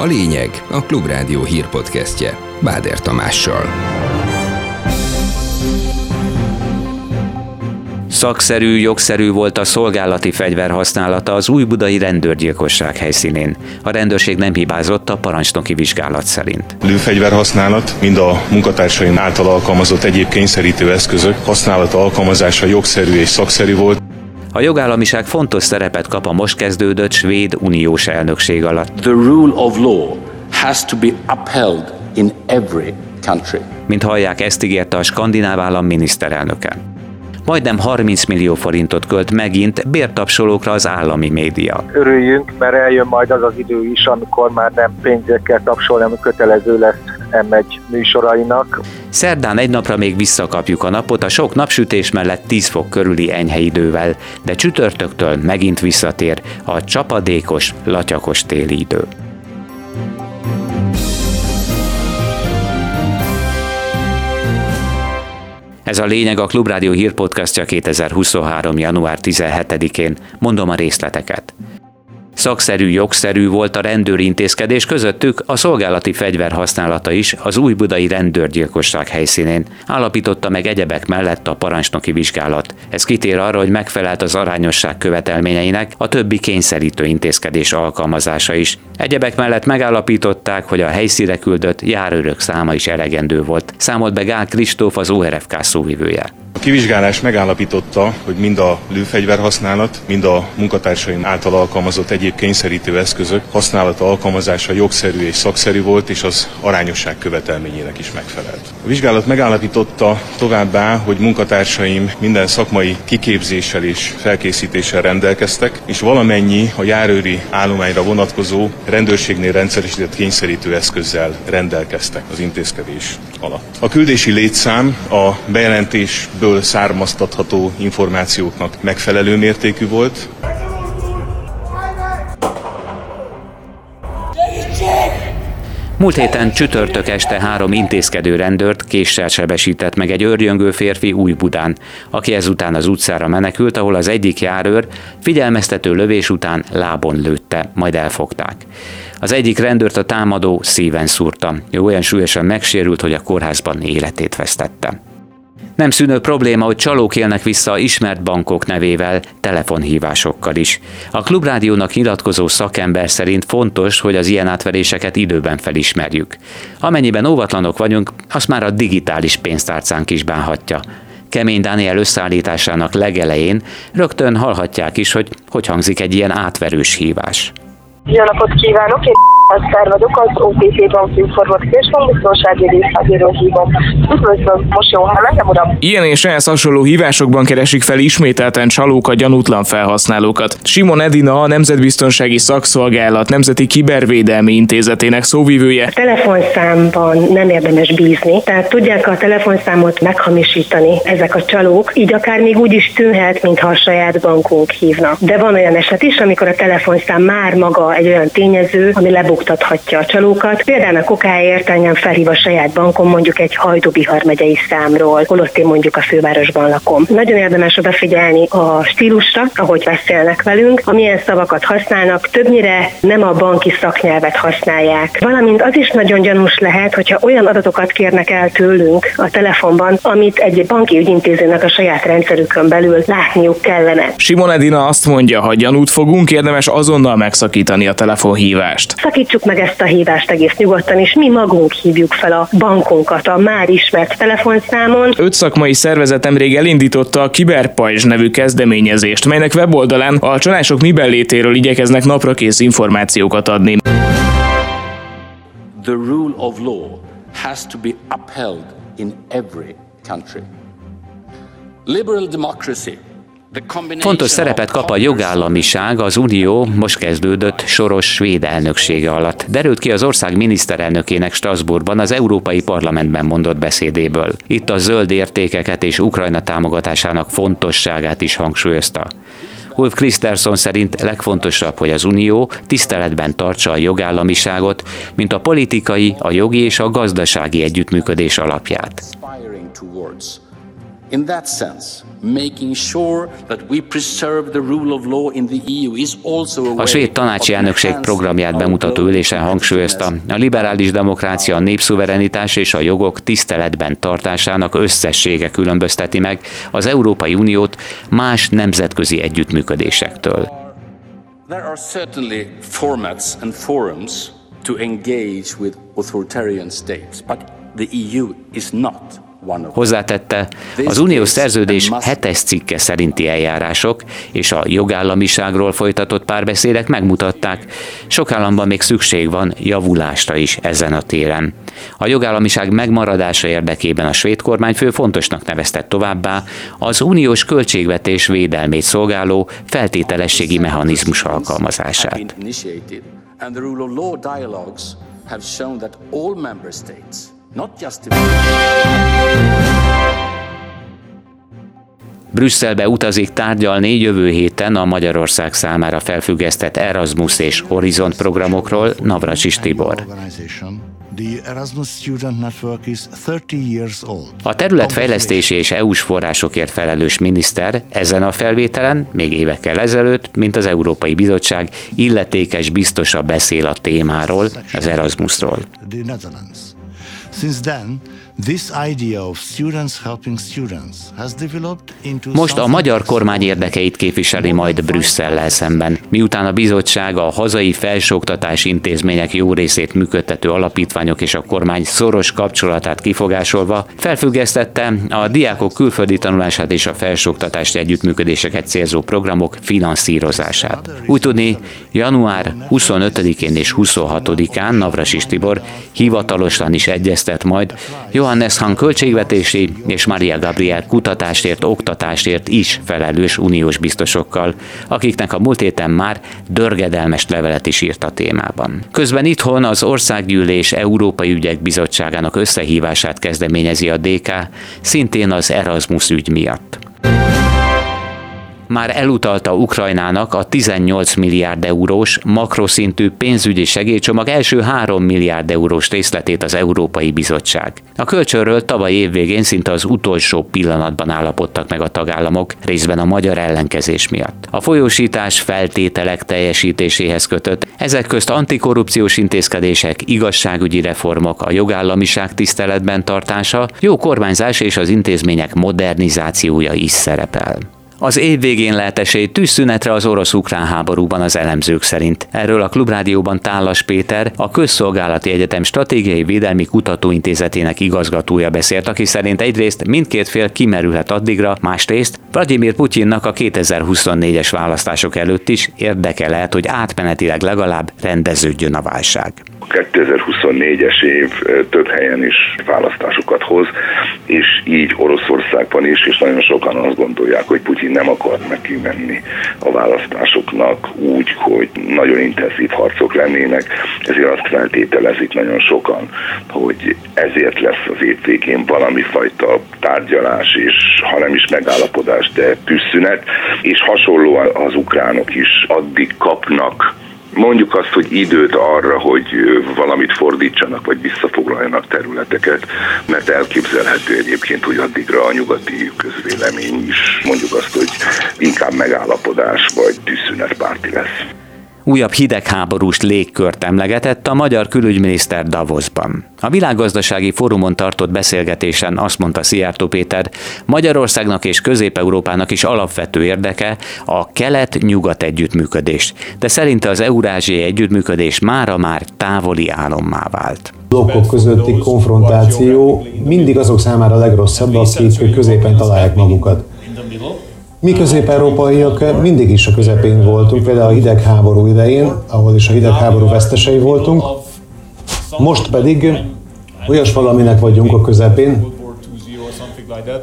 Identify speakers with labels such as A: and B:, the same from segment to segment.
A: A lényeg a Klubrádió hírpodcastje Báder Tamással.
B: Szakszerű, jogszerű volt a szolgálati fegyver használata az új budai rendőrgyilkosság helyszínén. A rendőrség nem hibázott a parancsnoki vizsgálat szerint.
C: Lőfegyver használat, mind a munkatársaim által alkalmazott egyéb kényszerítő eszközök használata alkalmazása jogszerű és szakszerű volt.
B: A jogállamiság fontos szerepet kap a most kezdődött svéd uniós elnökség alatt.
D: The rule of law has to be upheld in every country.
B: Mint hallják, ezt ígérte a skandináv állam miniszterelnöke. Majdnem 30 millió forintot költ megint bértapsolókra az állami média.
E: Örüljünk, mert eljön majd az az idő is, amikor már nem pénzért tapsolni, ami kötelező lesz M1 műsorainak.
B: Szerdán egy napra még visszakapjuk a napot a sok napsütés mellett 10 fok körüli enyhe idővel, de csütörtöktől megint visszatér a csapadékos, latyakos téli idő. Ez a lényeg a Klubrádió hírpodcastja 2023. január 17-én. Mondom a részleteket. Szakszerű, jogszerű volt a rendőri intézkedés közöttük a szolgálati fegyver használata is az új budai rendőrgyilkosság helyszínén, állapította meg egyebek mellett a parancsnoki vizsgálat. Ez kitér arra, hogy megfelelt az arányosság követelményeinek a többi kényszerítő intézkedés alkalmazása is. Egyebek mellett megállapították, hogy a helyszíre küldött járőrök száma is elegendő volt, számolt be Gál Kristóf az ORFK szóvivője.
C: A kivizsgálás megállapította, hogy mind a lőfegyver használat, mind a munkatársaim által alkalmazott egyéb kényszerítő eszközök használata alkalmazása jogszerű és szakszerű volt, és az arányosság követelményének is megfelelt. A vizsgálat megállapította továbbá, hogy munkatársaim minden szakmai kiképzéssel és felkészítéssel rendelkeztek, és valamennyi a járőri állományra vonatkozó rendőrségnél rendszeresített kényszerítő eszközzel rendelkeztek az intézkedés alatt. A küldési létszám a bejelentésből ebből származtatható információknak megfelelő mértékű volt.
B: Múlt héten csütörtök este három intézkedő rendőrt késsel sebesített meg egy őrjöngő férfi Új-Budán, aki ezután az utcára menekült, ahol az egyik járőr figyelmeztető lövés után lábon lőtte, majd elfogták. Az egyik rendőrt a támadó szíven szúrta. Ő olyan súlyosan megsérült, hogy a kórházban életét vesztette. Nem szűnő probléma, hogy csalók élnek vissza ismert bankok nevével, telefonhívásokkal is. A Klubrádiónak nyilatkozó szakember szerint fontos, hogy az ilyen átveréseket időben felismerjük. Amennyiben óvatlanok vagyunk, azt már a digitális pénztárcánk is bánhatja. Kemény Dániel összeállításának legelején rögtön hallhatják is, hogy hogy hangzik egy ilyen átverős hívás.
F: Jó napot kívánok! Én Eszter vagyok, az OPP Bank és Biztonsági Részlegéről hívom. Üdvözlöm, most jó hall engem, uram?
G: Ilyen és ehhez hasonló hívásokban keresik fel ismételten csalók a gyanútlan felhasználókat. Simon Edina, a Nemzetbiztonsági Szakszolgálat Nemzeti Kibervédelmi Intézetének szóvivője.
H: A telefonszámban nem érdemes bízni, tehát tudják a telefonszámot meghamisítani ezek a csalók, így akár még úgy is tűnhet, mintha a saját bankunk hívna. De van olyan eset is, amikor a telefonszám már maga egy olyan tényező, ami lebuk buktathatja a csalókat. Például a kokáért engem felhív a saját bankom mondjuk egy Hajdubihar megyei számról, holott én mondjuk a fővárosban lakom. Nagyon érdemes odafigyelni a stílusra, ahogy beszélnek velünk, amilyen szavakat használnak, többnyire nem a banki szaknyelvet használják. Valamint az is nagyon gyanús lehet, hogyha olyan adatokat kérnek el tőlünk a telefonban, amit egy banki ügyintézőnek a saját rendszerükön belül látniuk kellene.
G: Simon Edina azt mondja, ha gyanút fogunk, érdemes azonnal megszakítani a telefonhívást.
H: Szakít Állítsuk meg ezt a hívást egész nyugodtan, és mi magunk hívjuk fel a bankunkat a már ismert telefonszámon.
G: Öt szakmai szervezet nemrég elindította a Kiberpajzs nevű kezdeményezést, melynek weboldalán a csalások miben létéről igyekeznek naprakész információkat adni.
D: The rule of law has to be upheld in every country. Liberal democracy
B: Fontos szerepet kap a jogállamiság az Unió most kezdődött soros svéd elnöksége alatt. Derült ki az ország miniszterelnökének Strasbourgban az Európai Parlamentben mondott beszédéből. Itt a zöld értékeket és Ukrajna támogatásának fontosságát is hangsúlyozta. Ulf Christensen szerint legfontosabb, hogy az Unió tiszteletben tartsa a jogállamiságot, mint a politikai, a jogi és a gazdasági együttműködés alapját
D: In that sense, making sure that we preserve the rule of law in the EU is also a
B: A svéd tanácsi elnökség programját bemutató ülésen hangsúlyozta, a liberális demokrácia, a népszuverenitás és a jogok tiszteletben tartásának összessége különbözteti meg az Európai Uniót más nemzetközi együttműködésektől.
D: There are certainly formats and forums to engage with authoritarian states, but the EU is not
B: Hozzátette, az uniós szerződés hetes cikke szerinti eljárások és a jogállamiságról folytatott párbeszédek megmutatták, sok államban még szükség van javulásra is ezen a téren. A jogállamiság megmaradása érdekében a svéd kormányfő fontosnak nevezte továbbá az uniós költségvetés védelmét szolgáló feltételességi mechanizmus alkalmazását. have shown that all member states Brüsszelbe utazik tárgyalni jövő héten a Magyarország számára felfüggesztett Erasmus és Horizont programokról Navracsis Tibor. A területfejlesztési és EU-s forrásokért felelős miniszter ezen a felvételen még évekkel ezelőtt, mint az Európai Bizottság illetékes biztosa beszél a témáról, az Erasmusról. Since then, most a magyar kormány érdekeit képviseli majd Brüsszellel szemben, miután a bizottság a hazai felsőoktatási intézmények jó részét működtető alapítványok és a kormány szoros kapcsolatát kifogásolva felfüggesztette a diákok külföldi tanulását és a felsőoktatási együttműködéseket célzó programok finanszírozását. Úgy tudni, január 25-én és 26-án Navrasis Tibor hivatalosan is egyeztet majd Johann Johannes Hahn költségvetési és Maria Gabriel kutatásért, oktatásért is felelős uniós biztosokkal, akiknek a múlt héten már dörgedelmes levelet is írt a témában. Közben itthon az Országgyűlés Európai Ügyek Bizottságának összehívását kezdeményezi a DK, szintén az Erasmus ügy miatt már elutalta Ukrajnának a 18 milliárd eurós makroszintű pénzügyi segélycsomag első 3 milliárd eurós részletét az Európai Bizottság. A kölcsönről tavaly évvégén szinte az utolsó pillanatban állapodtak meg a tagállamok, részben a magyar ellenkezés miatt. A folyósítás feltételek teljesítéséhez kötött, ezek közt antikorrupciós intézkedések, igazságügyi reformok, a jogállamiság tiszteletben tartása, jó kormányzás és az intézmények modernizációja is szerepel. Az év végén lehet esély tűzszünetre az orosz-ukrán háborúban az elemzők szerint. Erről a Klubrádióban Tálas Péter, a Közszolgálati Egyetem Stratégiai Védelmi Kutatóintézetének igazgatója beszélt, aki szerint egyrészt mindkét fél kimerülhet addigra, másrészt Vladimir Putyinnak a 2024-es választások előtt is érdeke lehet, hogy átmenetileg legalább rendeződjön a válság.
I: 2024-es év több helyen is választásokat hoz, és így Oroszországban is, és nagyon sokan azt gondolják, hogy Putyin nem akart neki menni a választásoknak úgy, hogy nagyon intenzív harcok lennének, ezért azt feltételezik nagyon sokan, hogy ezért lesz az év valami fajta tárgyalás, és ha nem is megállapodás, de tűzszünet, és hasonlóan az ukránok is addig kapnak mondjuk azt, hogy időt arra, hogy valamit fordítsanak, vagy visszafoglaljanak területeket, mert elképzelhető egyébként, hogy addigra a nyugati közvélemény is mondjuk azt, hogy inkább megállapodás vagy tűzszünetpárti lesz.
B: Újabb hidegháborús légkört emlegetett a magyar külügyminiszter Davosban. A világgazdasági fórumon tartott beszélgetésen azt mondta Szijjártó Péter, Magyarországnak és Közép-Európának is alapvető érdeke a kelet-nyugat együttműködés, de szerinte az eurázsiai együttműködés mára már távoli álommá vált
J: blokkok közötti konfrontáció mindig azok számára a legrosszabb, akik középen találják magukat. Mi közép-európaiak mindig is a közepén voltunk, például a hidegháború idején, ahol is a hidegháború vesztesei voltunk. Most pedig olyas valaminek vagyunk a közepén,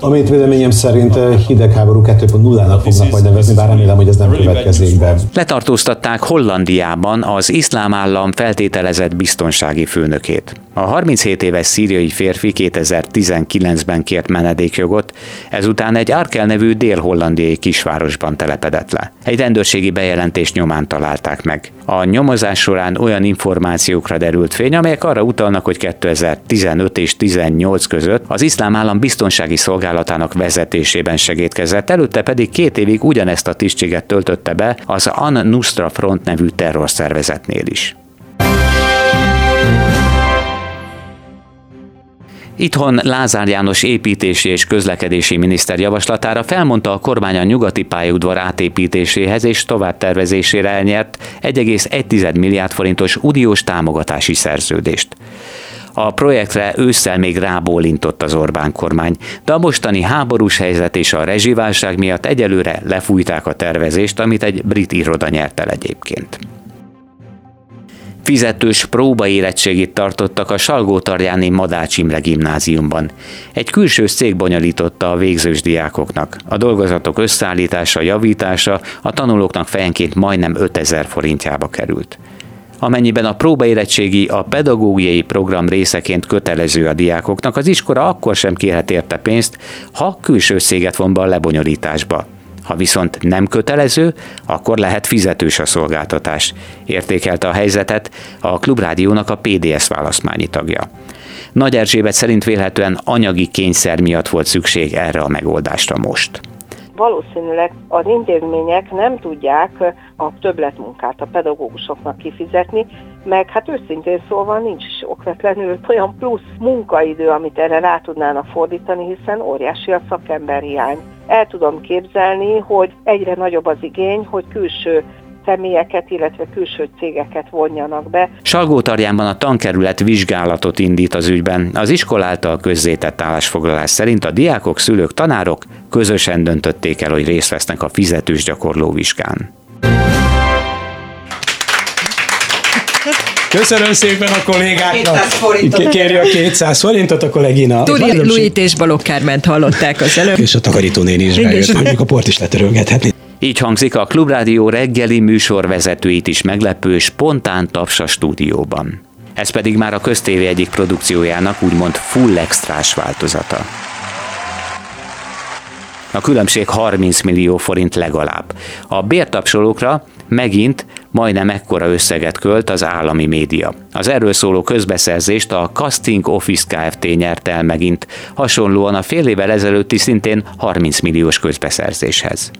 J: amit véleményem szerint hidegháború 2.0-nak fognak majd nevezni, bár remélem, hogy ez nem következik be.
B: Letartóztatták Hollandiában az iszlám állam feltételezett biztonsági főnökét. A 37 éves szíriai férfi 2019-ben kért menedékjogot, ezután egy Arkel nevű dél-hollandiai kisvárosban telepedett le. Egy rendőrségi bejelentés nyomán találták meg. A nyomozás során olyan információkra derült fény, amelyek arra utalnak, hogy 2015 és 18 között az iszlám állam biztonsági szolgálatának vezetésében segítkezett, előtte pedig két évig ugyanezt a tisztséget töltötte be az An-Nusra Front nevű terrorszervezetnél is. Itthon Lázár János építési és közlekedési miniszter javaslatára felmondta a kormány a nyugati pályaudvar átépítéséhez és továbbtervezésére elnyert 1,1 milliárd forintos uniós támogatási szerződést. A projektre ősszel még rábólintott az Orbán kormány, de a mostani háborús helyzet és a rezsiválság miatt egyelőre lefújták a tervezést, amit egy brit iroda nyert el egyébként. Fizetős próbaérettségit tartottak a Salgótarjáni Madács Imre gimnáziumban. Egy külső cég bonyolította a végzős diákoknak. A dolgozatok összeállítása, javítása a tanulóknak fejenként majdnem 5000 forintjába került. Amennyiben a próbaérettségi a pedagógiai program részeként kötelező a diákoknak, az iskola akkor sem kérhet érte pénzt, ha külső széget von be a lebonyolításba. Ha viszont nem kötelező, akkor lehet fizetős a szolgáltatás. Értékelte a helyzetet a Klubrádiónak a PDS választmányi tagja. Nagy Erzsébet szerint vélhetően anyagi kényszer miatt volt szükség erre a megoldásra most
K: valószínűleg az intézmények nem tudják a többletmunkát a pedagógusoknak kifizetni, meg hát őszintén szólva nincs is okvetlenül olyan plusz munkaidő, amit erre rá tudnának fordítani, hiszen óriási a szakemberhiány. El tudom képzelni, hogy egyre nagyobb az igény, hogy külső személyeket, illetve külső cégeket vonjanak be.
B: Salgótarjánban a tankerület vizsgálatot indít az ügyben. Az iskola által közzétett állásfoglalás szerint a diákok, szülők, tanárok közösen döntötték el, hogy részt vesznek a fizetős gyakorló vizsgán.
L: Köszönöm szépen a kollégáknak. Kérje a 200 forintot a kollégina.
M: Turi Luit és Balogh Kárment hallották az előbb.
L: És a takarítónéni is bejött, mondjuk a port is letörölgethetni.
B: Így hangzik a Klubrádió reggeli műsorvezetőit is meglepő spontán taps a stúdióban. Ez pedig már a köztévé egyik produkciójának úgymond full extrás változata. A különbség 30 millió forint legalább. A bértapsolókra megint majdnem ekkora összeget költ az állami média. Az erről szóló közbeszerzést a Casting Office Kft. nyert el megint, hasonlóan a fél évvel ezelőtti szintén 30 milliós közbeszerzéshez.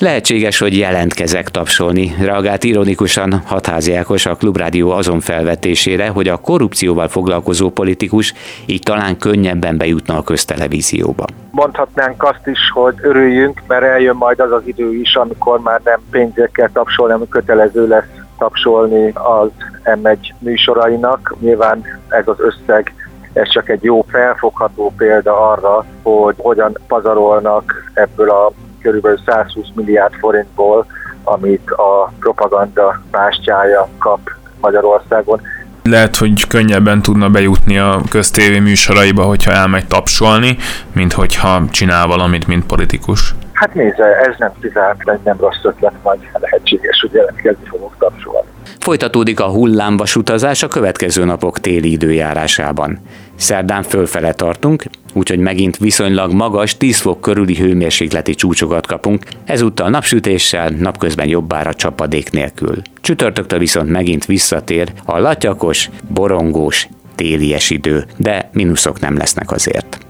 B: Lehetséges, hogy jelentkezek tapsolni, reagált ironikusan Hatházi Ákos a Klubrádió azon felvetésére, hogy a korrupcióval foglalkozó politikus így talán könnyebben bejutna a köztelevízióba.
E: Mondhatnánk azt is, hogy örüljünk, mert eljön majd az az idő is, amikor már nem pénzekkel tapsolni, hanem kötelező lesz tapsolni az M1 műsorainak. Nyilván ez az összeg ez csak egy jó felfogható példa arra, hogy hogyan pazarolnak ebből a körülbelül 120 milliárd forintból, amit a propaganda bástyája kap Magyarországon.
G: Lehet, hogy könnyebben tudna bejutni a köztévé műsoraiba, hogyha elmegy tapsolni, mint hogyha csinál valamit, mint politikus.
E: Hát nézze, ez nem kizárt, nem rossz ötlet, majd lehetséges, hogy jelentkezni fogok tapsolni.
B: Folytatódik a hullámvasutazás a következő napok téli időjárásában. Szerdán fölfele tartunk, úgyhogy megint viszonylag magas 10 fok körüli hőmérsékleti csúcsokat kapunk, ezúttal napsütéssel, napközben jobbára csapadék nélkül. Csütörtöktől viszont megint visszatér a latyakos, borongós, télies idő, de mínuszok nem lesznek azért.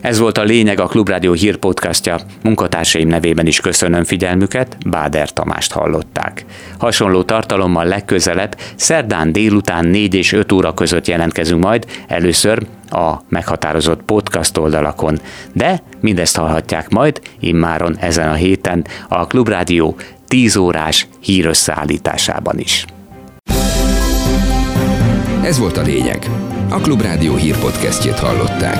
B: Ez volt a lényeg a Klubrádió hírpodcastja. Munkatársaim nevében is köszönöm figyelmüket, Báder Tamást hallották. Hasonló tartalommal legközelebb szerdán délután 4 és 5 óra között jelentkezünk majd, először a meghatározott podcast oldalakon. De mindezt hallhatják majd immáron ezen a héten a Klubrádió 10 órás hírösszeállításában is.
A: Ez volt a lényeg. A Klubrádió hírpodcastjét hallották.